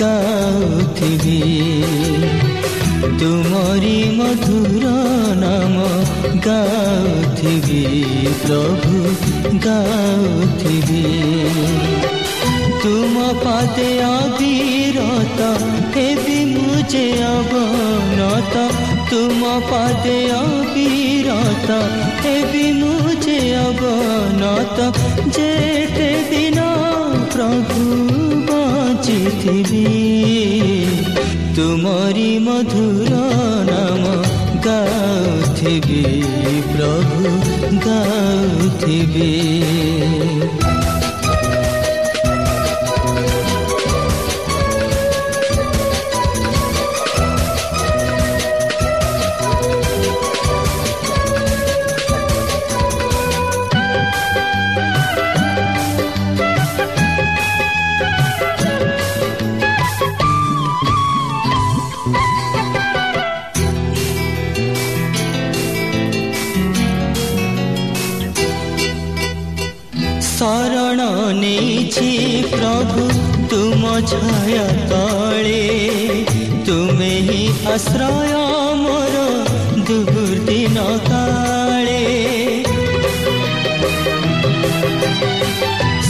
ଗାଉଥିବି ତୁମରି ମଧୁର ନାମ ଗାଉଥିବି ପ୍ରଭୁ ଗାଉଥିବି ତୁମ ପାଦେ ଅବିରତ ହେବି ମୁଁ ଯେ ଅବନତ ତୁମ ପାଦେ ଅବିରତ ହେବି ମୁଁ ଅବନତ ଯେତେ ଦିନ ପ୍ରଭୁ ବଞ୍ଚିଥିବି ତୁମରି ମଧୁର ନାମ ଗାଉଥିବି ପ୍ରଭୁ ଗାଉଥିବି ଛାୟା ତଳେ ତୁମେ ହିଁ ଆଶ୍ରୟ ମୋର ଦୁର୍ଦିନ କାଳେ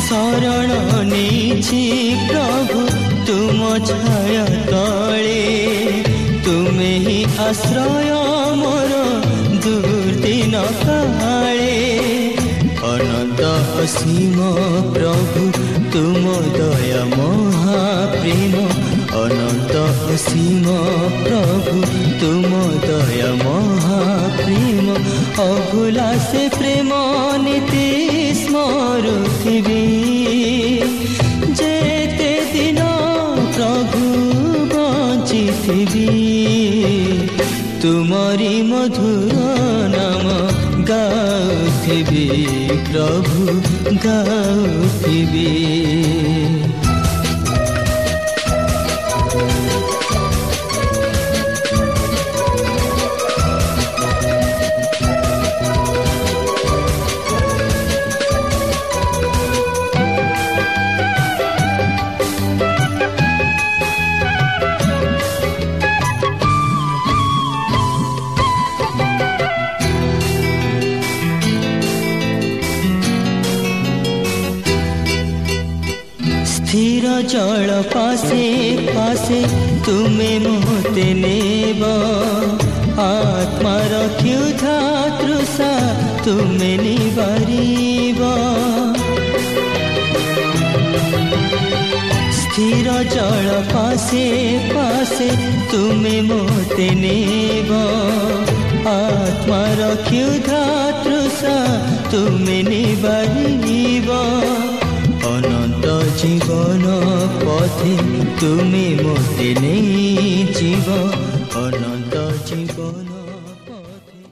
ଶରଣ ନେଇଛି ପ୍ରଭୁ ତୁମ ଛାୟା ତଳେ ତୁମେ ହିଁ ଆଶ୍ରୟ ମୋର ଦୁର୍ଦିନ କାଳେ ଅନନ୍ତ ଅସୀମ ପ୍ରଭୁ ତୁମ ଦୟା ମହାପ୍ରେମ ଅନନ୍ତ ଅସୀମ ପ୍ରଭୁ ତୁମ ଦୟା ମହାପ୍ରେମ ଅଭୁଲା ସେ ପ୍ରେମ ନୀତି ସ୍ମରୁଥିବି ଯେତେ ଦିନ ପ୍ରଭୁ ବଞ୍ଚିଥିବି ତୁମରି ମଧୁର ନାମ ಗಾಸಿವೆ ତୁମେ ନିବାରିବ ସ୍ଥିର ଜଳ ପାଶେ ପାଶେ ତୁମେ ମୋତେ ନେବ ଆତ୍ମାର କ୍ଷୁଧା ତୃଷା ତୁମେ ନିବାରିବ ଅନନ୍ତ ଜୀବନ ପଥେ ତୁମେ ମୋତେ ନେଇଯିବ ଅନନ୍ତ ଜୀବନ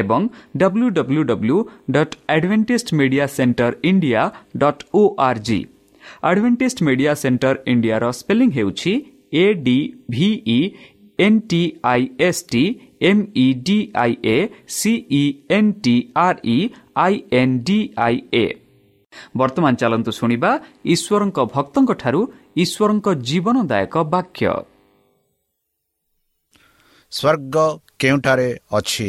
ଏବଂ W W W dot Adventist Media Centre India dot O R G Adventist Media Centre ଇଣ୍ଡିଆର ସ୍ପେଲିଂ ହେଉଛି A D V E N T I S T M E D I A C E N T R E I N D I A ବର୍ତ୍ତମାନ ଚାଲନ୍ତୁ ଶୁଣିବା ଈଶ୍ୱରଙ୍କ ଭକ୍ତଙ୍କଠାରୁ ଈଶ୍ୱରଙ୍କ ଜୀବନଦାୟକ ବାକ୍ୟ ସ୍ୱର୍ଗ କେଉଁଠାରେ ଅଛି?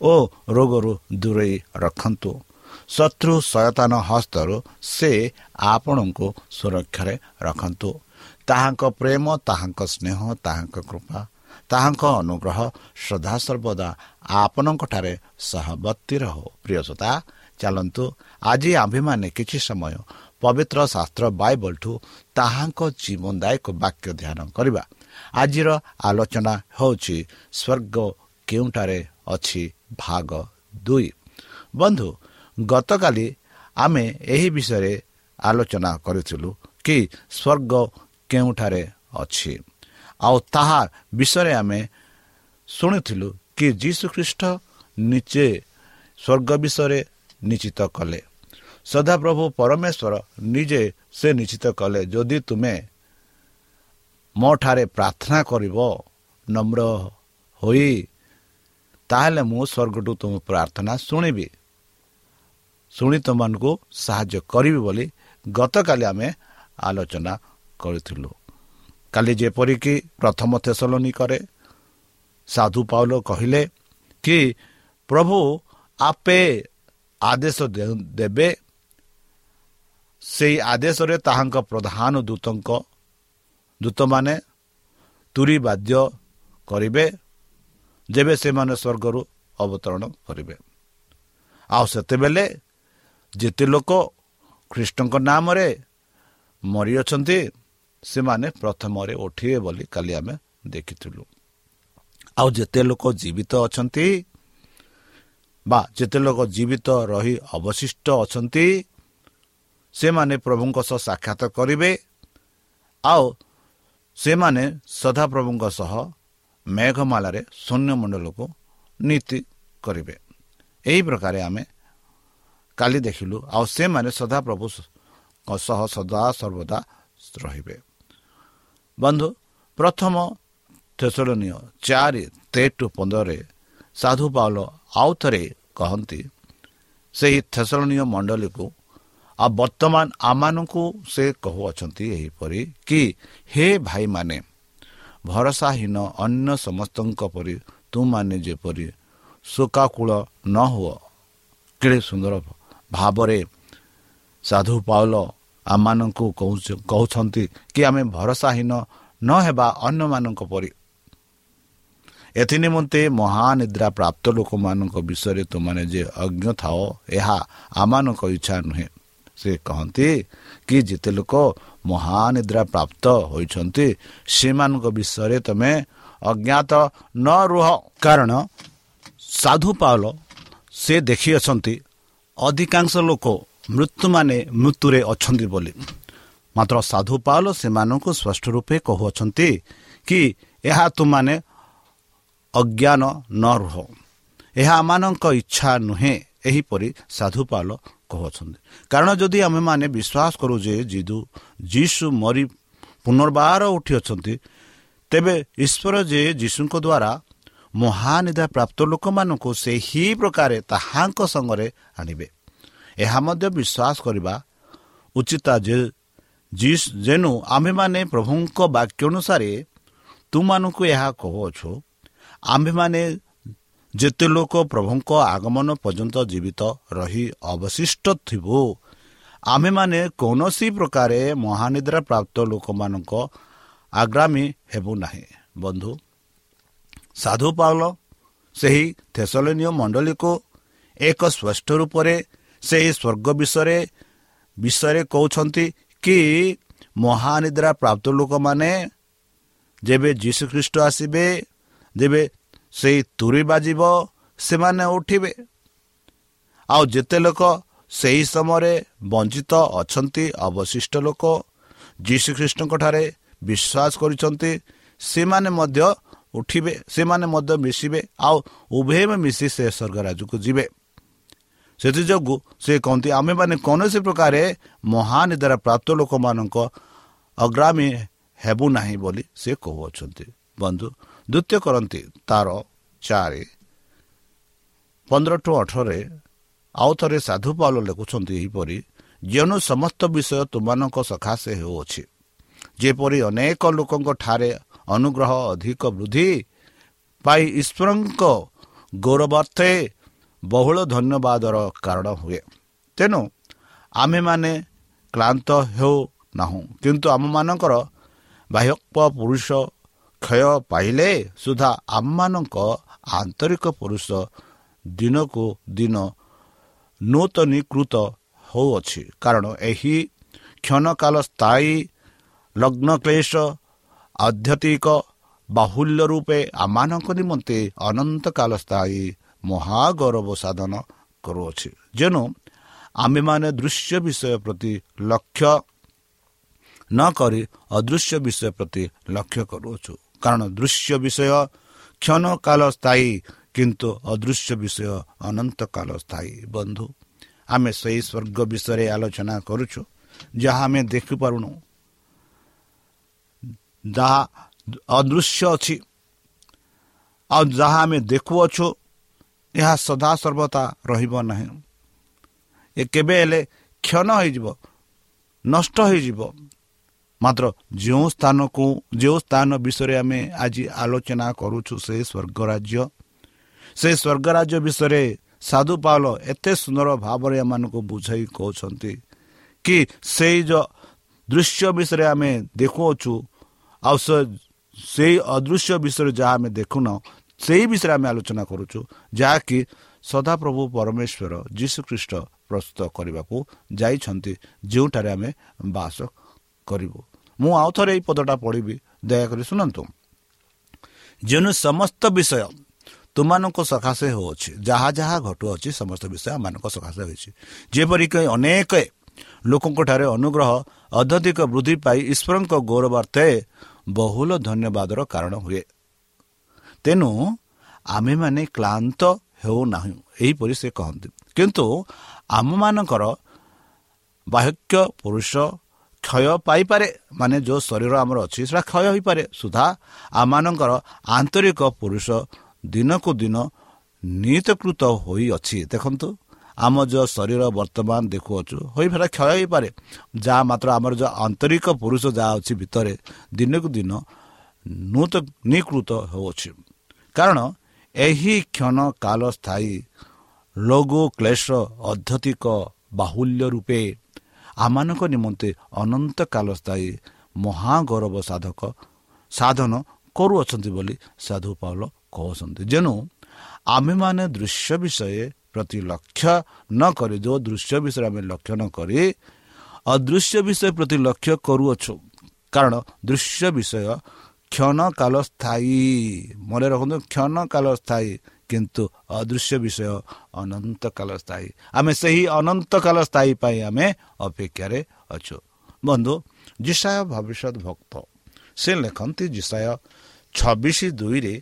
ଓ ରୋଗରୁ ଦୂରେଇ ରଖନ୍ତୁ। ଶତ୍ରୁ ସୟତାନ ହସ୍ତରୁ ସେ ଆପଣଙ୍କୁ ସୁରକ୍ଷାରେ ରଖନ୍ତୁ। ତାହାଙ୍କ ପ୍ରେମ ତାହାଙ୍କ ସ୍ନେହ ତାହାଙ୍କ କୃପା ତାହାଙ୍କ ଅନୁଗ୍ରହ ଶ୍ରଦ୍ଧା ସର୍ବଦା ଆପଣଙ୍କଠାରେ ସହବର୍ତ୍ତୀ ରହୁ। ପ୍ରିୟସତା ଚାଲନ୍ତୁ। ଆଜି ଆମ୍ଭେମାନେ କିଛି ସମୟ ପବିତ୍ର ଶାସ୍ତ୍ର ବାଇବଲଠୁ ତାହାଙ୍କ ଜୀବନଦାୟକ ବାକ୍ୟ ଧ୍ୟାନ କରିବା। ଆଜିର ଆଲୋଚନା ହେଉଛି ସ୍ୱର୍ଗ କେଉଁଠାରେ ଅଛି? ଭାଗ ଦୁଇ। ବନ୍ଧୁ ଗତକାଲି ଆମେ ଏହି ବିଷୟରେ ଆଲୋଚନା କରିଥିଲୁ କି ସ୍ୱର୍ଗ କେଉଁଠାରେ ଅଛି। ଆଉ ତାହା ବିଷୟରେ ଆମେ ଶୁଣିଥିଲୁ କି ଯୀଶୁଖ୍ରୀଷ୍ଟ ନିଜେ ସ୍ୱର୍ଗ ବିଷୟରେ ନିଶ୍ଚିତ କଲେ। ସଦାପ୍ରଭୁ ପରମେଶ୍ୱର ନିଜେ ସେ ନିଶ୍ଚିତ କଲେ ଯଦି ତୁମେ ମୋ ଠାରେ ପ୍ରାର୍ଥନା କରିବ ନମ୍ର ହୋଇ ତାହେଲେ ମୁଁ ସ୍ୱର୍ଗଠୁ ତୁମ ପ୍ରାର୍ଥନା ଶୁଣିବି। ଶୁଣି ତୁମମାନଙ୍କୁ ସାହାଯ୍ୟ କରିବି ବୋଲି ଗତକାଲି ଆମେ ଆଲୋଚନା କରିଥିଲୁ। କାଲି ଯେପରିକି ପ୍ରଥମ ତେସଲନି କରେ ସାଧୁ ପାଉଲ କହିଲେ କି ପ୍ରଭୁ ଆପେ ଆଦେଶ ଦେବେ। ସେହି ଆଦେଶରେ ତାହାଙ୍କ ପ୍ରଧାନ ଦୂତଙ୍କ ଦୂତମାନେ ତୁରି ବାଦ୍ୟ କରିବେ। ଯେବେ ସେମାନେ ସ୍ୱର୍ଗରୁ ଅବତରଣ କରିବେ। ଆଉ ସେତେବେଳେ ଯେତେ ଲୋକ ଖ୍ରୀଷ୍ଟଙ୍କ ନାମରେ ମରିଅଛନ୍ତି ସେମାନେ ପ୍ରଥମରେ ଉଠିବେ ବୋଲି କାଲି ଆମେ ଦେଖିଥିଲୁ। ଆଉ ଯେତେ ଲୋକ ଜୀବିତ ଅଛନ୍ତି ବା ଯେତେ ଲୋକ ଜୀବିତ ରହି ଅବଶିଷ୍ଟ ଅଛନ୍ତି ସେମାନେ ପ୍ରଭୁଙ୍କ ସହ ସାକ୍ଷାତ କରିବେ। ଆଉ ସେମାନେ ସଦାପ୍ରଭୁଙ୍କ ସହ ମେଘମାଳାରେ ଶୂନ୍ୟମଣ୍ଡଳକୁ ନୀତି କରିବେ ଏହି ପ୍ରକାରେ ଆମେ କାଲି ଦେଖିଲୁ ଆଉ ସେମାନେ ସଦାପ୍ରଭୁଙ୍କ ସହ ସଦା ସର୍ବଦା ରହିବେ ବନ୍ଧୁ ପ୍ରଥମ ଥେସଳନୀୟ ଚାରି ତେଟୁ ପନ୍ଦରରେ ସାଧୁ ପାଉଲ ଆଉ ଥରେ କହନ୍ତି ସେହି ଥେସଳନୀୟ ମଣ୍ଡଳୀକୁ ଆଉ ବର୍ତ୍ତମାନ ଆମମାନଙ୍କୁ ସେ କହୁଅଛନ୍ତି ଏହିପରି କି ହେ ଭାଇମାନେ ଭରସାହୀନ ଅନ୍ୟ ସମସ୍ତଙ୍କ ପରି ତୁମମାନେ ଯେପରି ଶୋକାକୂଳ ନ ହୁଅ କେଡ଼େ ସୁନ୍ଦର ଭାବରେ ସାଧୁ ପାଉଲ ଆମମାନଙ୍କୁ କହୁଛନ୍ତି କି ଆମେ ଭରସାହୀନ ନ ହେବା ଅନ୍ୟମାନଙ୍କ ପରି। ଏଥି ନିମନ୍ତେ ମହାନିଦ୍ରା ପ୍ରାପ୍ତ ଲୋକମାନଙ୍କ ବିଷୟରେ ତୁମାନେ ଯେ ଅଜ୍ଞ ଥାଅ ଏହା ଆମମାନଙ୍କ ଇଚ୍ଛା ନୁହେଁ। ସେ କହନ୍ତି କି ଯେତେ ଲୋକ ମହାନିଦ୍ରା ପ୍ରାପ୍ତ ହୋଇଛନ୍ତି ସେମାନଙ୍କ ବିଷୟରେ ତୁମେ ଅଜ୍ଞାତ ନ ରୁହ। କାରଣ ସାଧୁ ପାଉଲ ସେ ଦେଖିଅଛନ୍ତି ଅଧିକାଂଶ ଲୋକ ମୃତ୍ୟୁମାନେ ମୃତ୍ୟୁରେ ଅଛନ୍ତି ବୋଲି। ମାତ୍ର ସାଧୁ ପାଉଲ ସେମାନଙ୍କୁ ସ୍ପଷ୍ଟ ରୂପେ କହୁଅଛନ୍ତି କି ଏହା ତୁମାନେ ଅଜ୍ଞାନ ନ ରୁହ। ଏହା ଆମମାନଙ୍କ ଇଚ୍ଛା ନୁହେଁ। ଏହିପରି ସାଧୁ ପାଉଲ କହୁଅଛନ୍ତି କାରଣ ଯଦି ଆମେମାନେ ବିଶ୍ୱାସ କରୁ ଯେ ଜିଦୁ ଯୀଶୁ ମରି ପୁନର୍ବାର ଉଠିଅଛନ୍ତି ତେବେ ଈଶ୍ୱର ଯେ ଯୀଶୁଙ୍କ ଦ୍ୱାରା ମହାନିଦା ପ୍ରାପ୍ତ ଲୋକମାନଙ୍କୁ ସେହି ପ୍ରକାରେ ତାହାଙ୍କ ସଙ୍ଗରେ ଆଣିବେ। ଏହା ମଧ୍ୟ ବିଶ୍ୱାସ କରିବା ଉଚିତ ଯେ ଯେନୁ ଆମ୍ଭେମାନେ ପ୍ରଭୁଙ୍କ ବାକ୍ୟ ଅନୁସାରେ ତୁମମାନଙ୍କୁ ଏହା କହୁଅଛୁ ଆମ୍ଭେମାନେ ଯେତେ ଲୋକ ପ୍ରଭୁଙ୍କ ଆଗମନ ପର୍ଯ୍ୟନ୍ତ ଜୀବିତ ରହି ଅବଶିଷ୍ଟ ଥିବୁ ଆମ୍ଭେମାନେ କୌଣସି ପ୍ରକାରେ ମହାନିଦ୍ରା ପ୍ରାପ୍ତ ଲୋକମାନଙ୍କ ଆଗ୍ରାମୀ ହେବୁ ନାହିଁ। ବନ୍ଧୁ ସାଧୁ ପାଉଲ ସେହି ଥେସଲନୀୟ ମଣ୍ଡଳୀକୁ ଏକ ସ୍ପଷ୍ଟ ରୂପରେ ସେହି ସ୍ୱର୍ଗ ବିଷୟରେ ବିଷୟରେ କହୁଛନ୍ତି କି ମହାନିଦ୍ରା ପ୍ରାପ୍ତ ଲୋକମାନେ ଯେବେ ଯୀଶୁଖ୍ରୀଷ୍ଟ ଆସିବେ ଯେବେ ସେଇ ତୁରି ବାଜିବ ସେମାନେ ଉଠିବେ। ଆଉ ଯେତେ ଲୋକ ସେହି ସମୟରେ ବଞ୍ଚିତ ଅଛନ୍ତି ଅବଶିଷ୍ଟ ଲୋକ ଯୀଶୁଖ୍ରୀଷ୍ଟଙ୍କଠାରେ ବିଶ୍ୱାସ କରିଛନ୍ତି ସେମାନେ ମଧ୍ୟ ଉଠିବେ ସେମାନେ ମଧ୍ୟ ମିଶିବେ ଆଉ ଉଭୟ ମିଶି ସେ ସ୍ୱର୍ଗ ରାଜକୁ ଯିବେ ସେଥିଯୋଗୁଁ ସେ କହନ୍ତି ଆମେମାନେ କୌଣସି ପ୍ରକାର ମହାନିଦାର ପ୍ରାପ୍ତ ଲୋକମାନଙ୍କ ଅଗ୍ରାମୀ ହେବୁ ନାହିଁ ବୋଲି ସେ କହୁଅଛନ୍ତି। ବନ୍ଧୁ ଦ୍ୱିତୀୟ କରନ୍ତି ତାର ଚାରି। ପନ୍ଦର ଟୁ ଅଠରରେ ଆଉ ଥରେ ସାଧୁ ପାଲ ଲେଖୁଛନ୍ତି ଏହିପରି ଯେଉଁ ସମସ୍ତ ବିଷୟ ତୁମମାନଙ୍କ ସକାଶେ ହେଉଅଛି। ଯେପରି ଅନେକ ଲୋକଙ୍କ ଠାରେ ଅନୁଗ୍ରହ ଅଧିକ ବୃଦ୍ଧି ପାଇ ଈଶ୍ୱରଙ୍କ ଗୌରବାର୍ଥେ ବହୁଳ ଧନ୍ୟବାଦର କାରଣ ହୁଏ। ତେଣୁ ଆମେମାନେ କ୍ଳାନ୍ତ ହେଉ ନାହୁଁ। କିନ୍ତୁ ଆମମାନଙ୍କର ବାହ୍ୟକ ପୁରୁଷ କ୍ଷୟ ପାଇଲେ ସୁଦ୍ଧା ଆମମାନଙ୍କ ଆନ୍ତରିକ ପୁରୁଷ ଦିନକୁ ଦିନ ନୂତନୀକୃତ ହେଉଅଛି। କାରଣ ଏହି କ୍ଷଣକାଳ ସ୍ଥାୟୀ ଲଗ୍ନ କ୍ଲେଶ ଆଧ୍ୟାତ୍ମିକ ବାହୁଲ୍ୟ ରୂପେ ଆମମାନଙ୍କ ନିମନ୍ତେ ଅନନ୍ତକାଳ ସ୍ଥାୟୀ ମହାଗୌରବ ସାଧନ କରୁଅଛି। ଯେଣୁ ଆମେମାନେ ଦୃଶ୍ୟ ବିଷୟ ପ୍ରତି ଲକ୍ଷ୍ୟ ନ କରି ଅଦୃଶ୍ୟ ବିଷୟ ପ୍ରତି ଲକ୍ଷ୍ୟ କରୁଅଛୁ। କାରଣ ଦୃଶ୍ୟ ବିଷୟ କ୍ଷଣ କାଳ ସ୍ଥାୟୀ କିନ୍ତୁ ଅଦୃଶ୍ୟ ବିଷୟ ଅନନ୍ତ କାଳ ସ୍ଥାୟୀ। ବନ୍ଧୁ ଆମେ ସେହି ସ୍ୱର୍ଗ ବିଷୟରେ ଆଲୋଚନା କରୁଛୁ ଯାହା ଆମେ ଦେଖିପାରୁନୁ ଯାହା ଅଦୃଶ୍ୟ ଅଛି। ଆଉ ଯାହା ଆମେ ଦେଖୁଅଛୁ ଏହା ସଦାସର୍ବତା ରହିବ ନାହିଁ। ଏ କେବେ ହେଲେ କ୍ଷଣ ହୋଇଯିବ ନଷ୍ଟ ହୋଇଯିବ। ମାତ୍ର ଯେଉଁ ସ୍ଥାନକୁ ଯେଉଁ ସ୍ଥାନ ବିଷୟରେ ଆମେ ଆଜି ଆଲୋଚନା କରୁଛୁ ସେ ସ୍ୱର୍ଗ ରାଜ୍ୟ ସେ ସ୍ୱର୍ଗ ରାଜ୍ୟ ବିଷୟରେ ସାଧୁ ପାଉଲ ଏତେ ସୁନ୍ଦର ଭାବରେ ଏମାନଙ୍କୁ ବୁଝାଇ କହୁଛନ୍ତି କି ସେଇ ଦୃଶ୍ୟ ବିଷୟରେ ଆମେ ଦେଖୁଅଛୁ ଆଉ ସେ ସେଇ ଅଦୃଶ୍ୟ ବିଷୟରେ ଯାହା ଆମେ ଦେଖୁନ ସେଇ ବିଷୟରେ ଆମେ ଆଲୋଚନା କରୁଛୁ ଯାହାକି ସଦାପ୍ରଭୁ ପରମେଶ୍ୱର ଯୀଶୁଖ୍ରୀଷ୍ଟ ପ୍ରସ୍ତୁତ କରିବାକୁ ଯାଇଛନ୍ତି ଯେଉଁଠାରେ ଆମେ ବାସ କରିବୁ ମୁଁ ଆଉ ଥରେ ଏଇ ପଦଟା ପଢ଼ିବି ଦୟାକରି ଶୁଣନ୍ତୁ। ଯେଉଁ ସମସ୍ତ ବିଷୟ ତୁମମାନଙ୍କ ସକାଶେ ହେଉଅଛି ଯାହା ଯାହା ଘଟୁଅଛି ସମସ୍ତ ବିଷୟ ଆମମାନଙ୍କ ସକାଶେ ହୋଇଛି। ଯେପରିକି ଅନେକ ଲୋକଙ୍କଠାରେ ଅନୁଗ୍ରହ ଅଧ୍ୟଧିକ ବୃଦ୍ଧି ପାଇ ଈଶ୍ୱରଙ୍କ ଗୌରବାର୍ଥେ ବହୁଳ ଧନ୍ୟବାଦର କାରଣ ହୁଏ। ତେଣୁ ଆମେମାନେ କ୍ଳାନ୍ତ ହେଉନାହୁଁ ଏହିପରି ସେ କହନ୍ତି। କିନ୍ତୁ ଆମମାନଙ୍କର ବାହ୍ୟ ପୁରୁଷ କ୍ଷୟ ପାଇପାରେ ମାନେ ଯେଉଁ ଶରୀର ଆମର ଅଛି ସେଟା କ୍ଷୟ ହୋଇପାରେ ସୁଦ୍ଧା ଆମମାନଙ୍କର ଆନ୍ତରିକ ପୁରୁଷ ଦିନକୁ ଦିନ ନିତକୃତ ହୋଇଅଛି ଦେଖନ୍ତୁ ଆମ ଯେଉଁ ଶରୀର ବର୍ତ୍ତମାନ ଦେଖୁଅଛୁ ହୋଇପାରେ କ୍ଷୟ ହୋଇପାରେ। ଯାହା ମାତ୍ର ଆମର ଯେଉଁ ଆନ୍ତରିକ ପୁରୁଷ ଯାହା ଅଛି ଭିତରେ ଦିନକୁ ଦିନ ନୂତନୀକୃତ ହେଉଅଛି। କାରଣ ଏହି କ୍ଷଣ କାଳ ସ୍ଥାୟୀ ଲଘୁ କ୍ଲେଶ ଅଧ୍ୟତିକ ବାହୁଲ୍ୟ ରୂପେ ଆମମାନଙ୍କ ନିମନ୍ତେ ଅନନ୍ତ କାଳ ସ୍ଥାୟୀ ମହାଗୌରବ ସାଧକ ସାଧନ କରୁଅଛନ୍ତି ବୋଲି ସାଧୁ ପାଉଲ କହୁଛନ୍ତି ଯେଣୁ ଆମେମାନେ ଦୃଶ୍ୟ ବିଷୟ ପ୍ରତି ଲକ୍ଷ୍ୟ ନ କରି ଯେଉଁ ଦୃଶ୍ୟ ବିଷୟରେ ଆମେ ଲକ୍ଷ୍ୟ ନ କରି ଅଦୃଶ୍ୟ ବିଷୟ ପ୍ରତି ଲକ୍ଷ୍ୟ କରୁଅଛୁ କାରଣ ଦୃଶ୍ୟ ବିଷୟ କ୍ଷଣ କାଳ ସ୍ଥାୟୀ ମନେ ରଖନ୍ତୁ କ୍ଷଣ କାଳ ସ୍ଥାୟୀ କିନ୍ତୁ ଅଦୃଶ୍ୟ ବିଷୟ ଅନନ୍ତ କାଳ ସ୍ଥାୟୀ। ଆମେ ସେହି ଅନନ୍ତ କାଳ ସ୍ଥାୟୀ ପାଇଁ ଆମେ ଅପେକ୍ଷାରେ ଅଛୁ। ବନ୍ଧୁ ଜିସାୟ ଭବିଷ୍ୟତ ଭକ୍ତ ସେ ଲେଖନ୍ତି ଜିସାୟ ଛବିଶ ଦୁଇରେ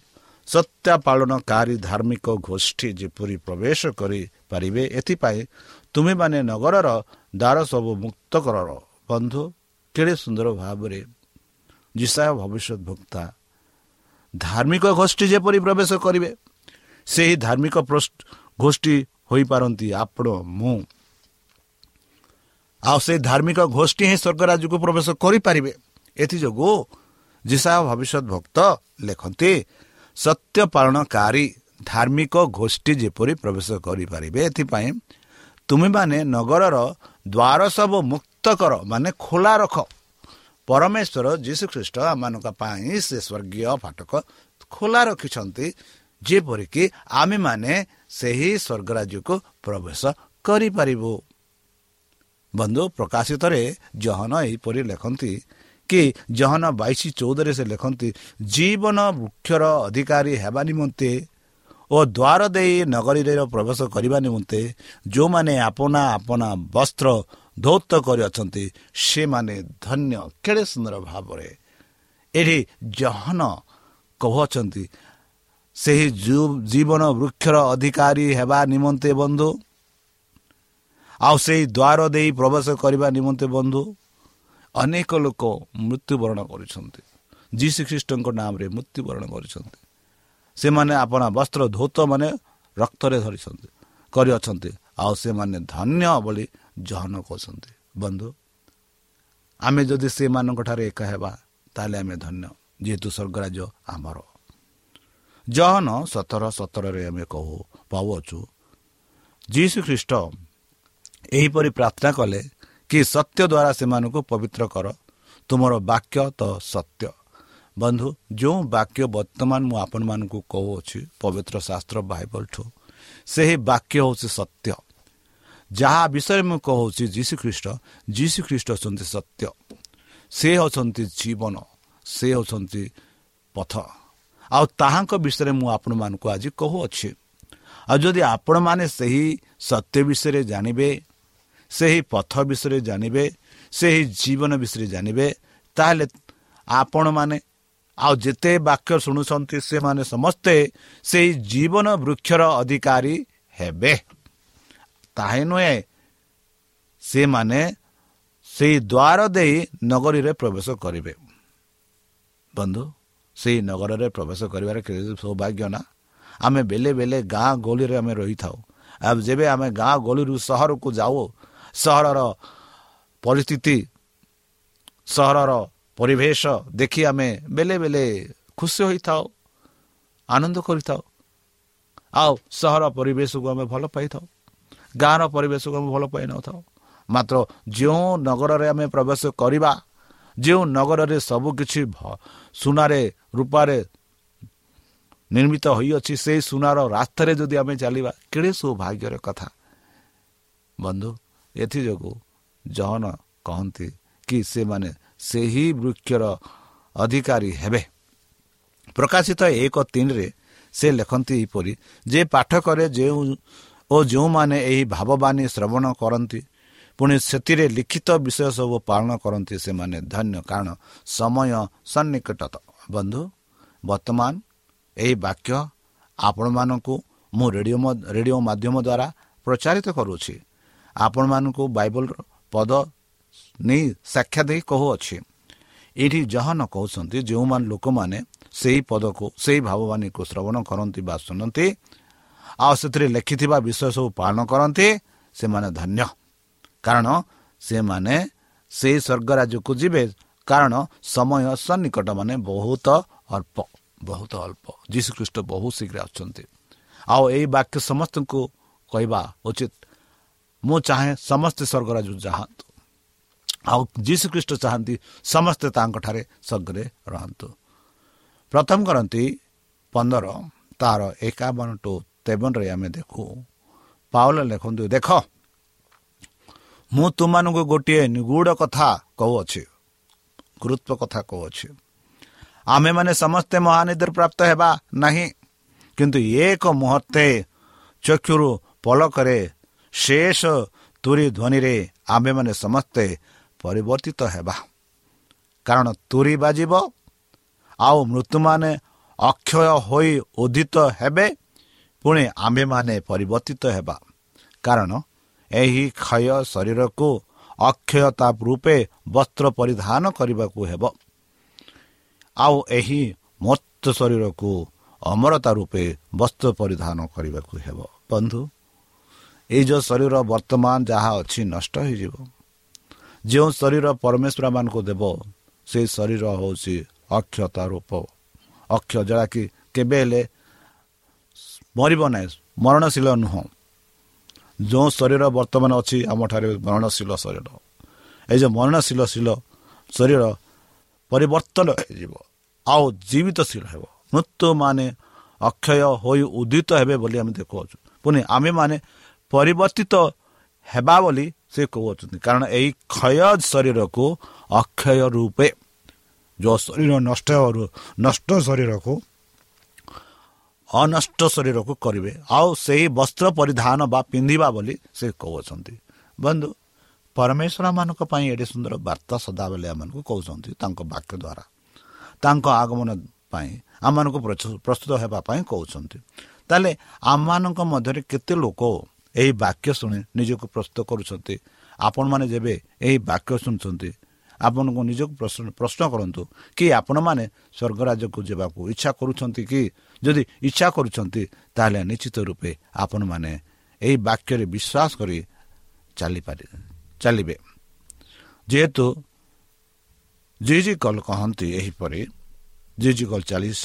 ସତ୍ୟା ପାଳନକାରୀ ଧାର୍ମିକ ଗୋଷ୍ଠୀ ଯେପରି ପ୍ରବେଶ କରିପାରିବେ ଏଥିପାଇଁ ତୁମେମାନେ ନଗରର ଦ୍ୱାର ସବୁ ମୁକ୍ତ କର ବନ୍ଧୁ କେଡ଼େ ସୁନ୍ଦର ଭାବରେ ଜିସାୟ ଭବିଷ୍ୟତ ଭକ୍ତା ଧାର୍ମିକ ଗୋଷ୍ଠୀ ଯେପରି ପ୍ରବେଶ କରିବେ ସେହି ଧାର୍ମିକ ଗୋଷ୍ଠୀ ହୋଇପାରନ୍ତି ଆପଣ ମୁଁ। ଆଉ ସେ ଧାର୍ମିକ ଗୋଷ୍ଠୀ ହିଁ ସ୍ୱର୍ଗ ରାଜ୍ୟକୁ ପ୍ରବେଶ କରିପାରିବେ। ଏଥିଯୋଗୁଁ ଜିସାୟ ଭବିଷ୍ୟତ ଭକ୍ତ ଲେଖନ୍ତି ସତ୍ୟ ପାଳନକାରୀ ଧାର୍ମିକ ଗୋଷ୍ଠୀ ଯେପରି ପ୍ରବେଶ କରିପାରିବେ ଏଥିପାଇଁ ତୁମେମାନେ ନଗରର ଦ୍ୱାର ସବୁ ମୁକ୍ତ କର ମାନେ ଖୋଲା ରଖ। ପରମେଶ୍ୱର ଯୀଶୁଖ୍ରୀଷ୍ଟ ଆମମାନଙ୍କ ପାଇଁ ସେ ସ୍ୱର୍ଗୀୟ ଫାଟକ ଖୋଲା ରଖିଛନ୍ତି। ଯେପରିକି ଆମେମାନେ ସେହି ସ୍ୱର୍ଗରାଜ୍ୟକୁ ପ୍ରବେଶ କରିପାରିବୁ। ବନ୍ଧୁ ପ୍ରକାଶିତରେ ଜହନ ଏହିପରି ଲେଖନ୍ତି କି ଜହନ ବାଇଶ ଚଉଦରେ ସେ ଲେଖନ୍ତି ଜୀବନ ବୃକ୍ଷର ଅଧିକାରୀ ହେବା ନିମନ୍ତେ ଓ ଦ୍ୱାର ଦେଇ ନଗରୀରେ ପ୍ରବେଶ କରିବା ନିମନ୍ତେ ଯେଉଁମାନେ ଆପଣା ଆପଣା ବସ୍ତ୍ର ଧୌତ କରିଅଛନ୍ତି ସେମାନେ ଧନ୍ୟ କେଡ଼େ ସୁନ୍ଦର ଭାବରେ। ଏଠି ଜହନ କହୁଅଛନ୍ତି ସେହି ଜୀବନ ବୃକ୍ଷର ଅଧିକାରୀ ହେବା ନିମନ୍ତେ ବନ୍ଧୁ ଆଉ ସେହି ଦ୍ୱାର ଦେଇ ପ୍ରବେଶ କରିବା ନିମନ୍ତେ ବନ୍ଧୁ ଅନେକ ଲୋକ ମୃତ୍ୟୁବରଣ କରୁଛନ୍ତି। ଯୀଶୁ ଖ୍ରୀଷ୍ଟଙ୍କ ନାମରେ ମୃତ୍ୟୁବରଣ କରିଛନ୍ତି। ସେମାନେ ଆପଣ ବସ୍ତ୍ର ଧୌତ ମାନେ ରକ୍ତରେ ଧରିଛନ୍ତି କରିଅଛନ୍ତି ଆଉ ସେମାନେ ଧନ୍ୟ ବୋଲି ଜହନ କହୁଛନ୍ତି ବନ୍ଧୁ ଆମେ ଯଦି ସେମାନଙ୍କଠାରେ ଏକା ହେବା ତାହେଲେ ଆମେ ଧନ୍ୟ ଯେହେତୁ ସ୍ୱର୍ଗରାଜ ଆମର। ଜହନ ସତର ସତରରେ ଆମେ କହୁ ପାଉଅଛୁ। ଯୀଶୁ ଖ୍ରୀଷ୍ଟ ଏହିପରି ପ୍ରାର୍ଥନା କଲେ କି ସତ୍ୟ ଦ୍ୱାରା ସେମାନଙ୍କୁ ପବିତ୍ର କର। ତୁମର ବାକ୍ୟ ତ ସତ୍ୟ। ବନ୍ଧୁ ଯେଉଁ ବାକ୍ୟ ବର୍ତ୍ତମାନ ମୁଁ ଆପଣମାନଙ୍କୁ କହୁଅଛି ପବିତ୍ର ଶାସ୍ତ୍ର ବାଇବଲଠୁ ସେହି ବାକ୍ୟ ହେଉଛି ସତ୍ୟ। ଯାହା ବିଷୟରେ ମୁଁ କହୁଛି ଯୀଶୁ ଖ୍ରୀଷ୍ଟ ଯୀଶୁ ଖ୍ରୀଷ୍ଟ ହେଉଛନ୍ତି ସତ୍ୟ। ସେ ହେଉଛନ୍ତି ଜୀବନ। ସେ ହେଉଛନ୍ତି ପଥ। ଆଉ ତାହାଙ୍କ ବିଷୟରେ ମୁଁ ଆପଣମାନଙ୍କୁ ଆଜି କହୁଅଛି। ଆଉ ଯଦି ଆପଣମାନେ ସେହି ସତ୍ୟ ବିଷୟରେ ଜାଣିବେ ସେହି ପଥ ବିଷୟରେ ଜାଣିବେ ସେହି ଜୀବନ ବିଷୟରେ ଜାଣିବେ ତାହେଲେ ଆପଣମାନେ ଆଉ ଯେତେ ବାକ୍ୟ ଶୁଣୁଛନ୍ତି ସେମାନେ ସମସ୍ତେ ସେହି ଜୀବନ ବୃକ୍ଷର ଅଧିକାରୀ ହେବେ। ତାହା ନୁହେଁ ସେମାନେ ସେଇ ଦ୍ୱାର ଦେଇ ନଗରୀରେ ପ୍ରବେଶ କରିବେ। ବନ୍ଧୁ ସେହି ନଗରରେ ପ୍ରବେଶ କରିବାରେ ସୌଭାଗ୍ୟ ନା? ଆମେ ବେଲେ ବେଲେ ଗାଁ ଗହଳିରେ ଆମେ ରହିଥାଉ। ଆଉ ଯେବେ ଆମେ ଗାଁ ଗହଳିରୁ ସହରକୁ ଯାଉ ସହରର ପରିସ୍ଥିତି ସହରର ପରିବେଶ ଦେଖି ଆମେ ବେଲେ ବେଲେ ଖୁସି ହୋଇଥାଉ ଆନନ୍ଦ କରିଥାଉ। ଆଉ ସହର ପରିବେଶକୁ ଆମେ ଭଲ ପାଇଥାଉ। ଗାଁର ପରିବେଶକୁ ଆମେ ଭଲ ପାଇନଥାଉ ମାତ୍ର ଯେଉଁ ନଗରରେ ଆମେ ପ୍ରବେଶ କରିବା ଯେଉଁ ନଗରରେ ସବୁକିଛି ସୁନାରେ ରୂପାରେ ନିର୍ମିତ ହୋଇଅଛି ସେହି ସୁନାର ରାସ୍ତାରେ ଯଦି ଆମେ ଚାଲିବା କେଡ଼େ ସୌଭାଗ୍ୟର କଥା। ବନ୍ଧୁ ଏଥିଯୋଗୁଁ ଜହନ କହନ୍ତି କି ସେମାନେ ସେହି ବୃକ୍ଷର ଅଧିକାରୀ ହେବେ। ପ୍ରକାଶିତ ଏକ ତିନିରେ ସେ ଲେଖନ୍ତି ଏହିପରି ଯେ ପାଠକରେ ଯେଉଁ ଓ ଯେଉଁମାନେ ଏହି ଭାବବାଣୀ ଶ୍ରବଣ କରନ୍ତି ପୁଣି ସେଥିରେ ଲିଖିତ ବିଷୟ ସବୁ ପାଳନ କରନ୍ତି ସେମାନେ। ଧନ୍ୟ। କାରଣ ସମୟ ସନ୍ନିକଟ ବନ୍ଧୁ ବର୍ତ୍ତମାନ ଏହି ବାକ୍ୟ ଆପଣମାନଙ୍କୁ ମୁଁ ରେଡ଼ିଓ ରେଡ଼ିଓ ମାଧ୍ୟମ ଦ୍ୱାରା ପ୍ରଚାରିତ କରୁଛି। ଆପଣମାନଙ୍କୁ ବାଇବଲର ପଦ ନେଇ ସାକ୍ଷା ଦେଇ କହୁଅଛି। ଏଇଠି ଯାହା ନ କହୁଛନ୍ତି ଯେଉଁମାନେ ଲୋକମାନେ ସେହି ପଦକୁ ସେହି ଭାବବାଣୀକୁ ଶ୍ରବଣ କରନ୍ତି ବା ଶୁଣନ୍ତି ଆଉ ସେଥିରେ ଲେଖିଥିବା ବିଷୟ ସବୁ ପାଳନ କରନ୍ତି ସେମାନେ ଧନ୍ୟ। କାରଣ ସେମାନେ ସେହି ସ୍ୱର୍ଗ ରାଜ୍ୟକୁ ଯିବେ। କାରଣ ସମୟ ସନ୍ନିକଟ ମାନେ ବହୁତ ଅଳ୍ପ ବହୁତ ଅଳ୍ପ। ଯୀଶୁଖ୍ରୀଷ୍ଟ ବହୁତ ଶୀଘ୍ର ଆସୁଛନ୍ତି। ଆଉ ଏହି ବାକ୍ୟ ସମସ୍ତଙ୍କୁ କହିବା ଉଚିତ। ମୁଁ ଚାହେଁ ସମସ୍ତେ ସ୍ୱର୍ଗରାଜ ଯାଆନ୍ତୁ। ଆଉ ଯୀଶୁଖ୍ରୀଷ୍ଟ ଚାହାନ୍ତି ସମସ୍ତେ ତାଙ୍କଠାରେ ସ୍ୱର୍ଗରେ ରହନ୍ତୁ। ପ୍ରଥମ କରନ୍ତି ପନ୍ଦର ତାର ଏକାବନ ଟୁ ତେବନରେ ଆମେ ଦେଖୁ। ପାଉଲ ଲେଖନ୍ତୁ ଦେଖ ମୁଁ ତୁମମାନଙ୍କୁ ଗୋଟିଏ ନିଗୁଢ଼ କଥା କହୁଅଛି। ଗୁରୁତ୍ୱ କଥା କହୁଅଛି। ଆମେମାନେ ସମସ୍ତେ ମହାନିଧିର ପ୍ରାପ୍ତ ହେବା ନାହିଁ। କିନ୍ତୁ ଏକ ମୁହୂର୍ତ୍ତେ ଚକ୍ଷୁରୁ ପଲକରେ ଶେଷ ତୁରି ଧ୍ୱନିରେ ଆମ୍ଭେମାନେ ସମସ୍ତେ ପରିବର୍ତ୍ତିତ ହେବା। କାରଣ ତୁରି ବାଜିବ ଆଉ ମୃତ୍ୟୁମାନେ ଅକ୍ଷୟ ହୋଇ ଉଦ୍ଧିତ ହେବେ ପୁଣି ଆମ୍ଭେମାନେ ପରିବର୍ତ୍ତିତ ହେବା। କାରଣ ଏହି କ୍ଷୟ ଶରୀରକୁ ଅକ୍ଷୟତା ରୂପେ ବସ୍ତ୍ର ପରିଧାନ କରିବାକୁ ହେବ। ଆଉ ଏହି ମତ ଶରୀରକୁ ଅମରତା ରୂପେ ବସ୍ତ୍ର ପରିଧାନ କରିବାକୁ ହେବ। ବନ୍ଧୁ ଏଇ ଯେଉଁ ଶରୀର ବର୍ତ୍ତମାନ ଯାହା ଅଛି ନଷ୍ଟ ହୋଇଯିବ। ଯେଉଁ ଶରୀର ପରମେଶ୍ୱରମାନଙ୍କୁ ଦେବ ସେଇ ଶରୀର ହେଉଛି ଅକ୍ଷତା ରୂପ। ଅକ୍ଷ ଯାହାକି କେବେ ହେଲେ ମରିବ ନାହିଁ ମରଣଶୀଳ ନୁହଁ। ଯେଉଁ ଶରୀର ବର୍ତ୍ତମାନ ଅଛି ଆମଠାରେ ମରଣଶୀଳ ଶରୀର। ଏଇ ଯେଉଁ ମରଣଶୀଳ ଶୀଳ ଶରୀର ପରିବର୍ତ୍ତନ ହେଇଯିବ। ଆଉ ଜୀବିତଶୀଳ ହେବ। ମୃତ୍ୟୁମାନେ ଅକ୍ଷୟ ହୋଇ ଉଦ୍ଦିତ ହେବେ ବୋଲି ଆମେ ଦେଖୁଅଛୁ। ପୁଣି ଆମେମାନେ ପରିବର୍ତ୍ତିତ ହେବା ବୋଲି ସେ କହୁଅଛନ୍ତି। କାରଣ ଏହି କ୍ଷୟ ଶରୀରକୁ ଅକ୍ଷୟ ରୂପେ ଯେଉଁ ଶରୀର ନଷ୍ଟ ନଷ୍ଟ ଶରୀରକୁ ଅନଷ୍ଟ ଶରୀରକୁ କରିବେ। ଆଉ ସେହି ବସ୍ତ୍ର ପରିଧାନ ବା ପିନ୍ଧିବା ବୋଲି ସେ କହୁଅଛନ୍ତି ବନ୍ଧୁ ପରମେଶ୍ୱରମାନଙ୍କ ପାଇଁ ଏଡ଼େ ସୁନ୍ଦର ବାର୍ତ୍ତା ସଦାବେଳେ ଆମମାନଙ୍କୁ କହୁଛନ୍ତି ତାଙ୍କ ବାକ୍ୟ ଦ୍ୱାରା। ତାଙ୍କ ଆଗମନ ପାଇଁ ଆମମାନଙ୍କୁ ପ୍ରସ୍ତୁତ ହେବା ପାଇଁ କହୁଛନ୍ତି। ତାହେଲେ ଆମମାନଙ୍କ ମଧ୍ୟରେ କେତେ ଲୋକ ଏହି ବାକ୍ୟ ଶୁଣି ନିଜକୁ ପ୍ରସ୍ତୁତ କରୁଛନ୍ତି? ଆପଣମାନେ ଯେବେ ଏହି ବାକ୍ୟ ଶୁଣୁଛନ୍ତି ଆପଣଙ୍କୁ ନିଜକୁ ପ୍ରଶ୍ନ କରନ୍ତୁ କି ଆପଣମାନେ ସ୍ୱର୍ଗରାଜ୍ୟକୁ ଯିବାକୁ ଇଚ୍ଛା କରୁଛନ୍ତି କି? ଯଦି ଇଚ୍ଛା କରୁଛନ୍ତି ତାହେଲେ ନିଶ୍ଚିତ ରୂପେ ଆପଣମାନେ ଏହି ବାକ୍ୟରେ ବିଶ୍ୱାସ କରି ଚାଲିପାରି ଚାଲିବେ। ଯେହେତୁ ଜି ଜି କଲ୍ କହନ୍ତି ଏହିପରି ଜି ଜି କଲ୍ ଚାଳିଶ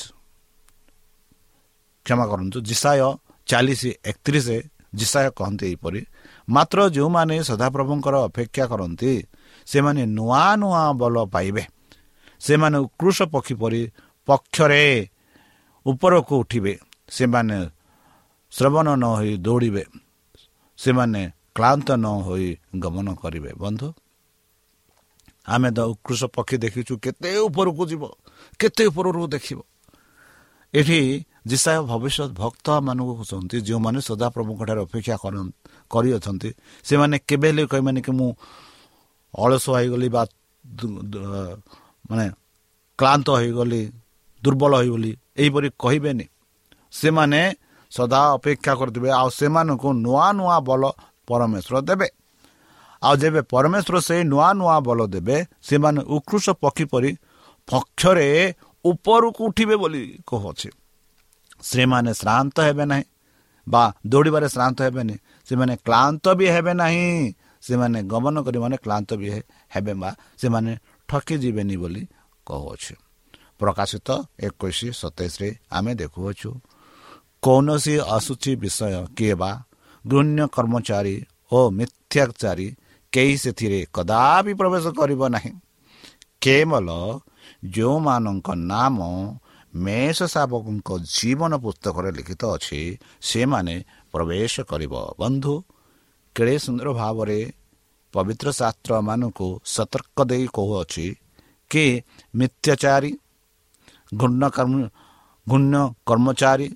କ୍ଷମା କରନ୍ତୁ ଜିସାୟ ଚାଳିଶ ଏକତିରିଶ ଜିସାୟ କହନ୍ତି ଏହିପରି ମାତ୍ର ଯେଉଁମାନେ ସଦାପ୍ରଭୁଙ୍କର ଅପେକ୍ଷା କରନ୍ତି ସେମାନେ ନୂଆ ନୂଆ ବଲ ପାଇବେ। ସେମାନେ ଉକୃଷ ପକ୍ଷୀ ପରି ପକ୍ଷରେ ଉପରକୁ ଉଠିବେ ସେମାନେ ଶ୍ରବଣ ନ ହୋଇ ଦୌଡ଼ିବେ ସେମାନେ କ୍ଳାନ୍ତ ନ ହୋଇ ଗମନ କରିବେ। ବନ୍ଧୁ ଆମେ ତ ଉକୃଷ ପକ୍ଷୀ ଦେଖିଛୁ କେତେ ଉପରକୁ ଯିବ କେତେ ଉପରକୁ ଦେଖିବ। ଏଠି ଯିଶାୟ ଭବିଷ୍ୟତ ଭକ୍ତମାନଙ୍କୁ କହୁଛନ୍ତି ଯେଉଁମାନେ ସଦାପ୍ରଭୁଙ୍କଠାରେ ଅପେକ୍ଷା କରିଅଛନ୍ତି ସେମାନେ କେବେ ହେଲେ କହିବେନି କି ମୁଁ ଅଳସ ହୋଇଗଲି ବା ମାନେ କ୍ଳାନ୍ତ ହୋଇଗଲି ଦୁର୍ବଳ ହୋଇଗଲି ଏହିପରି କହିବେନି ସେମାନେ ସଦା ଅପେକ୍ଷା କରିଦେବେ ଆଉ ସେମାନଙ୍କୁ ନୂଆ ନୂଆ ବଲ ପରମେଶ୍ୱର ଦେବେ ଆଉ ଯେବେ ପରମେଶ୍ୱର ସେଇ ନୂଆ ନୂଆ ବଲ ଦେବେ ସେମାନେ ଉକୃଷ ପକ୍ଷୀ ପରି ପକ୍ଷରେ ଉପରକୁ ଉଠିବେ ବୋଲି କହୁଅଛି ସେମାନେ ଶ୍ରାନ୍ତ ହେବେ ନାହିଁ ବା ଦୌଡ଼ିବାରେ ଶ୍ରାନ୍ତ ହେବେନି ସେମାନେ କ୍ଳାନ୍ତ ବି ହେବେ ନାହିଁ ସେମାନେ ଗମନ କରି ମାନେ କ୍ଳାନ୍ତ ବି ହେବେ ବା ସେମାନେ ଠକି ଯିବେନି ବୋଲି କହୁଅଛୁ ପ୍ରକାଶିତ ଏକୋଇଶ ସତେଇଶରେ ଆମେ ଦେଖୁଅଛୁ। କୌଣସି ଆସୁଛି ବିଷୟ କିଏ ବା ଗୃହ୍ୟ କର୍ମଚାରୀ ଓ ମିଥ୍ୟାଚାରୀ କେହି ସେଥିରେ କଦାପି ପ୍ରବେଶ କରିବ ନାହିଁ। କେବଳ ଯେଉଁମାନଙ୍କ ନାମ ମେଷ ଶାବକଙ୍କ ଜୀବନ ପୁସ୍ତକରେ ଲିଖିତ ଅଛି ସେମାନେ ପ୍ରବେଶ କରିବ। ବନ୍ଧୁ କେଡ଼େ ସୁନ୍ଦର ଭାବରେ ପବିତ୍ର ଶାସ୍ତ୍ରମାନଙ୍କୁ ସତର୍କ ଦେଇ କହୁଅଛି କି ମିଥ୍ୟାଚାରୀ ଘୂର୍ଣ୍ଣ ଘୂର୍ଣ୍ଣ କର୍ମଚାରୀ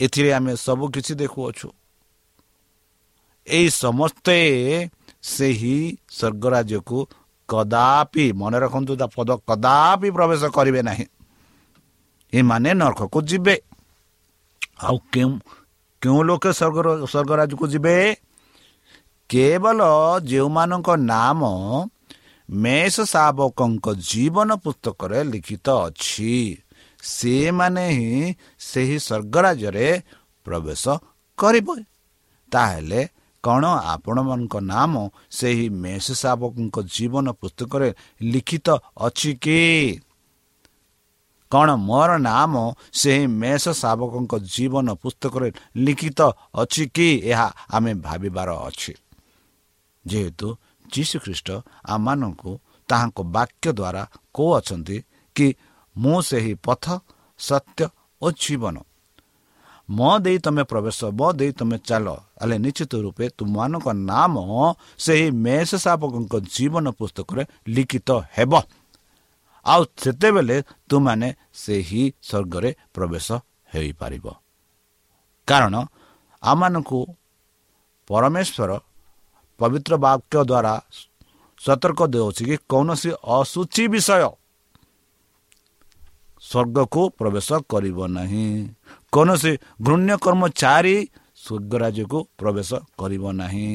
ଏଥିରେ ଆମେ ସବୁ କିଛି ଦେଖୁଅଛୁ। ଏହି ସମସ୍ତେ ସେହି ସ୍ୱର୍ଗରାଜ୍ୟକୁ କଦାପି ମନେ ରଖନ୍ତୁ ତା ପଦ କଦାପି ପ୍ରବେଶ କରିବେ ନାହିଁ। ଏମାନେ ନର୍କକୁ ଯିବେ। ଆଉ କେଉଁ କେଉଁ ଲୋକ ସ୍ୱର୍ଗ ସ୍ୱର୍ଗରାଜକୁ ଯିବେ? କେବଳ ଯେଉଁମାନଙ୍କ ନାମ ମେଷ ଶାବକଙ୍କ ଜୀବନ ପୁସ୍ତକରେ ଲିଖିତ ଅଛି। ସେମାନେ ହିଁ ସେହି ସ୍ୱର୍ଗରାଜ୍ୟରେ ପ୍ରବେଶ କରିବ। ତାହେଲେ କ'ଣ ଆପଣମାନଙ୍କ ନାମ ସେହି ମେଷ ଶାବକଙ୍କ ଜୀବନ ପୁସ୍ତକରେ ଲିଖିତ ଅଛି କି? କ'ଣ ମୋର ନାମ ସେହି ମେଷ ଶାବକଙ୍କ ଜୀବନ ପୁସ୍ତକରେ ଲିଖିତ ଅଛି କି? ଏହା ଆମେ ଭାବିବାର ଅଛି। ଯେହେତୁ ଯୀଶୁଖ୍ରୀଷ୍ଟ ଆମମାନଙ୍କୁ ତାହାଙ୍କ ବାକ୍ୟ ଦ୍ୱାରା କହୁଅଛନ୍ତି କି ମୁଁ ସେହି ପଥ ସତ୍ୟ ଓ ଜୀବନ। ମୋ ଦେଇ ତୁମେ ପ୍ରବେଶ ମୋ ଦେଇ ତୁମେ ଚାଲ। ହେଲେ ନିଶ୍ଚିତ ରୂପେ ତୁମମାନଙ୍କ ନାମ ସେହି ମେଷ ଶାବକଙ୍କ ଜୀବନ ପୁସ୍ତକରେ ଲିଖିତ ହେବ। ଆଉ ସେତେବେଳେ ତୁମାନେ ସେହି ସ୍ୱର୍ଗରେ ପ୍ରବେଶ ହୋଇପାରିବ। କାରଣ ଆମମାନଙ୍କୁ ପରମେଶ୍ୱର ପବିତ୍ର ବାକ୍ୟ ଦ୍ୱାରା ସତର୍କ ଦେଉଛି କି କୌଣସି ଅସୁଚି ବିଷୟ ସ୍ୱର୍ଗକୁ ପ୍ରବେଶ କରିବ ନାହିଁ କୌଣସି ଘୃଣ୍ୟ କର୍ମଚାରୀ ସ୍ୱର୍ଗରାଜ୍ୟକୁ ପ୍ରବେଶ କରିବ ନାହିଁ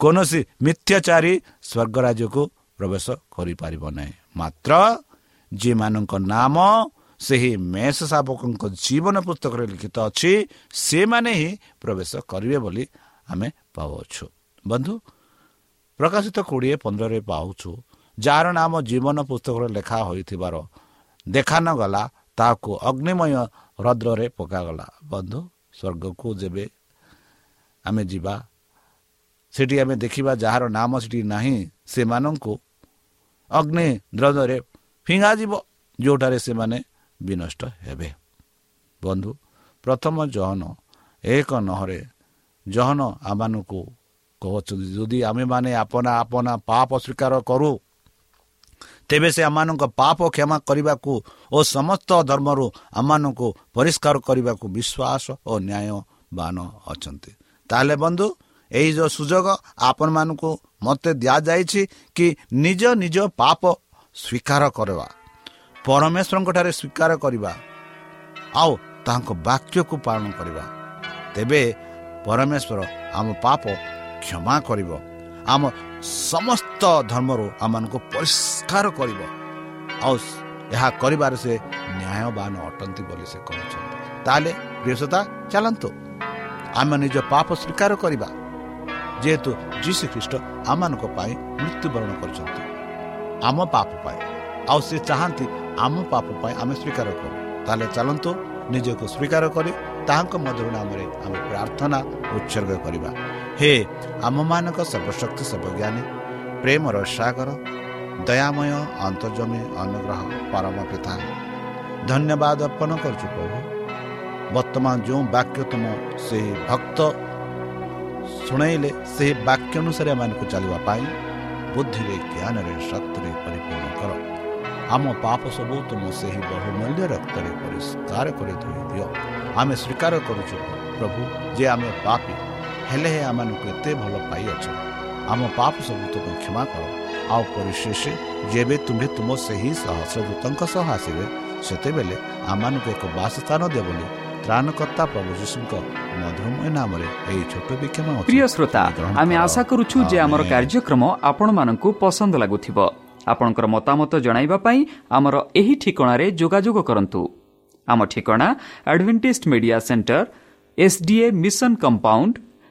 କୌଣସି ମିଥ୍ୟାଚାରୀ ସ୍ୱର୍ଗରାଜ୍ୟକୁ ପ୍ରବେଶ କରିପାରିବ ନାହିଁ ମାତ୍ର ଯେଉଁମାନଙ୍କ ନାମ ସେହି ମେଷ ଶାବକଙ୍କ ଜୀବନ ପୁସ୍ତକରେ ଲିଖିତ ଅଛି ସେମାନେ ହିଁ ପ୍ରବେଶ କରିବେ ବୋଲି ଆମେ ପାଉଅଛୁ। ବନ୍ଧୁ ପ୍ରକାଶିତ କୋଡ଼ିଏ ପନ୍ଦରରେ ପାଉଛୁ। ଯାହାର ନାମ ଜୀବନ ପୁସ୍ତକରେ ଲେଖା ହୋଇଥିବାର ଦେଖା ନଗଲା ତାହାକୁ ଅଗ୍ନିମୟ ହ୍ରଦରେ ପକାଗଲା। ବନ୍ଧୁ ସ୍ୱର୍ଗକୁ ଯେବେ ଆମେ ଯିବା ସେଠି ଆମେ ଦେଖିବା ଯାହାର ନାମ ସେଠି ନାହିଁ ସେମାନଙ୍କୁ ଅଗ୍ନି ଦ୍ରଦରେ ଫିଙ୍ଗାଯିବ ଯେଉଁଠାରେ ସେମାନେ ବିନଷ୍ଟ ହେବେ। ବନ୍ଧୁ ପ୍ରଥମ ଜହନ ଏକ ନହରେ ଜହନ ଆମମାନଙ୍କୁ କହୁଛନ୍ତି ଯଦି ଆମେମାନେ ଆପନା ଆପନା ପାପ ସ୍ୱୀକାର କରୁ ତେବେ ସେ ଆମମାନଙ୍କ ପାପ କ୍ଷମା କରିବାକୁ ଓ ସମସ୍ତ ଧର୍ମରୁ ଆମମାନଙ୍କୁ ପରିଷ୍କାର କରିବାକୁ ବିଶ୍ୱାସ ଓ ନ୍ୟାୟବାନ ଅଛନ୍ତି। ତାହେଲେ ବନ୍ଧୁ ଏହି ଯେଉଁ ସୁଯୋଗ ଆପଣମାନଙ୍କୁ ମୋତେ ଦିଆଯାଇଛି କି ନିଜ ନିଜ ପାପ ସ୍ୱୀକାର କରିବା ପରମେଶ୍ୱରଙ୍କଠାରେ ସ୍ୱୀକାର କରିବା ଆଉ ତାଙ୍କ ବାକ୍ୟକୁ ପାଳନ କରିବା ତେବେ ପରମେଶ୍ୱର ଆମ ପାପ କ୍ଷମା କରିବ। ଆମ ସମସ୍ତ ଧର୍ମରୁ ଆମମାନଙ୍କୁ ପରିଷ୍କାର କରିବ। ଆଉ ଏହା କରିବାରେ ସେ ନ୍ୟାୟବାନ ଅଟନ୍ତି ବୋଲି ସେ କହୁଛନ୍ତି। ତାହେଲେ ପ୍ରିୟସତା ଚାଲନ୍ତୁ। ଆମେ ନିଜ ପାପ ସ୍ୱୀକାର କରିବା। ଯେହେତୁ ଯୀଶୁ ଖ୍ରୀଷ୍ଟ ଆମମାନଙ୍କ ପାଇଁ ମୃତ୍ୟୁବରଣ କରିଛନ୍ତି। ଆମ ପାପ ପାଇଁ। ଆଉ ସେ ଚାହାନ୍ତି ଆମ ପାପ ପାଇଁ ଆମେ ସ୍ୱୀକାର କରୁ। ତାହେଲେ ଚାଲନ୍ତୁ ନିଜକୁ ସ୍ୱୀକାର କରି ତାହାଙ୍କ ମଧୁର ନାମରେ ଆମେ ପ୍ରାର୍ଥନା ଉତ୍ସର୍ଗ କରିବା। ହେ ଆମମାନଙ୍କ ସର୍ବଶକ୍ତି ସର୍ବଜ୍ଞାନୀ ପ୍ରେମର ସାଗର ଦୟାମୟ ଅନ୍ତର୍ଜମୀ ଅନୁଗ୍ରହ ପରମ ପିତା ଧନ୍ୟବାଦ ଅର୍ପଣ କରୁଛୁ ପ୍ରଭୁ ବର୍ତ୍ତମାନ ଯେଉଁ ବାକ୍ୟ ତୁମ ସେହି ଭକ୍ତ ଶୁଣାଇଲେ ସେହି ବାକ୍ୟ ଅନୁସାରେ ଏମାନଙ୍କୁ ଚାଲିବା ପାଇଁ ବୁଦ୍ଧିରେ ଜ୍ଞାନରେ ଶକ୍ତିରେ ପରିପୂର୍ଣ୍ଣ କର ଆମ ପାପ ସବୁ ତୁମ ସେହି ବହୁମୂଲ୍ୟ ରକ୍ତରେ ପରିଷ୍କାର କରି ଧୋଇ ଦିଅ ଆମେ ସ୍ୱୀକାର କରୁଛୁ ପ୍ରଭୁ ଯେ ଆମେ ପାପି ହେଲେ ହେ ଆମମାନଙ୍କୁ ଏତେ ଭଲ ପାଇଅଛ। ଆମ ପାପ ସବୁ ତୁମେ କ୍ଷମା କର। ଆଉ ପରିଶେଷ ଯେବେ ତୁମେ ତୁମ ସେହି ସହସ୍ରଦୂତଙ୍କ ସହ ଆସିବେ ସେତେବେଳେ ଆମମାନଙ୍କୁ ଏକ ବାସସ୍ଥାନ ଦେବ ବୋଲି ତ୍ରାଣକର୍ତ୍ତା ପ୍ରଭୁ ଯୀଶୁଙ୍କ ମଧୁରମୟ ନାମରେ ଏହି ଛୋଟ ବିକ୍ଷମ ପ୍ରିୟ ଶ୍ରୋତା ଆମେ ଆଶା କରୁଛୁ ଯେ ଆମର କାର୍ଯ୍ୟକ୍ରମ ଆପଣମାନଙ୍କୁ ପସନ୍ଦ ଲାଗୁଥିବ। ଆପଣଙ୍କର ମତାମତ ଜଣାଇବା ପାଇଁ ଆମର ଏହି ଠିକଣାରେ ଯୋଗାଯୋଗ କରନ୍ତୁ। ଆମ ଠିକଣା Adventist Media Centre SDA mission compound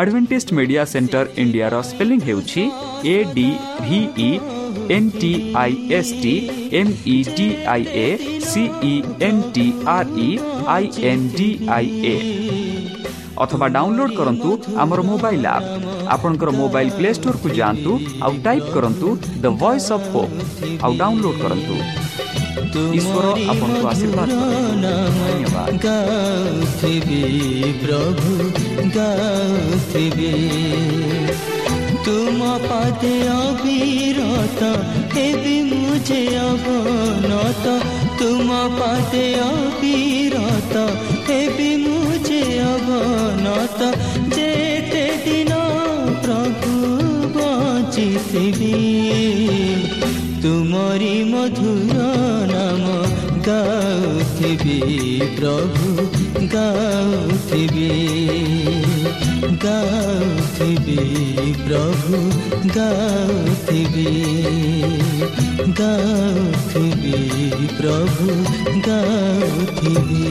Adventist Media Centre ଇଣ୍ଡିଆର ସ୍ପେଲିଂ ହେଉଛି A D V E N T I S T M E D I A C E N T R E I N D I A ଅଥବା download କରନ୍ତୁ ଆମର mobile app ଆପଣଙ୍କର mobile play ଷ୍ଟୋରକୁ ଯାଆନ୍ତୁ ଆଉ type କରନ୍ତୁ the voice of Hope ଆଉ download କରନ୍ତୁ। ଈଶ୍ୱର ଆପଣଙ୍କୁ ଆଶୀର୍ବାଦ ଧନ୍ୟବାଦ ଗାଉଥିବି ପ୍ରଭୁ ଗାଉଥିବି ତୁମ ପାଦେ ଅବିରତ ହେବି ମୁଁ ଯେ ଅବନତ ତୁମ ପାଦେ ଅବିରତ ହେବି ମୁଁ ଯେ ଅବନତ ଯେତେ ଦିନ ପ୍ରଭୁ ବଞ୍ଚିଥିବି ତୁମରି ମଧୁର ନାମ গাউথিবি প্রভু গাউথিবি গাউথিবি প্রভু গাউথিবি গাউথিবি প্রভু গাউথিবি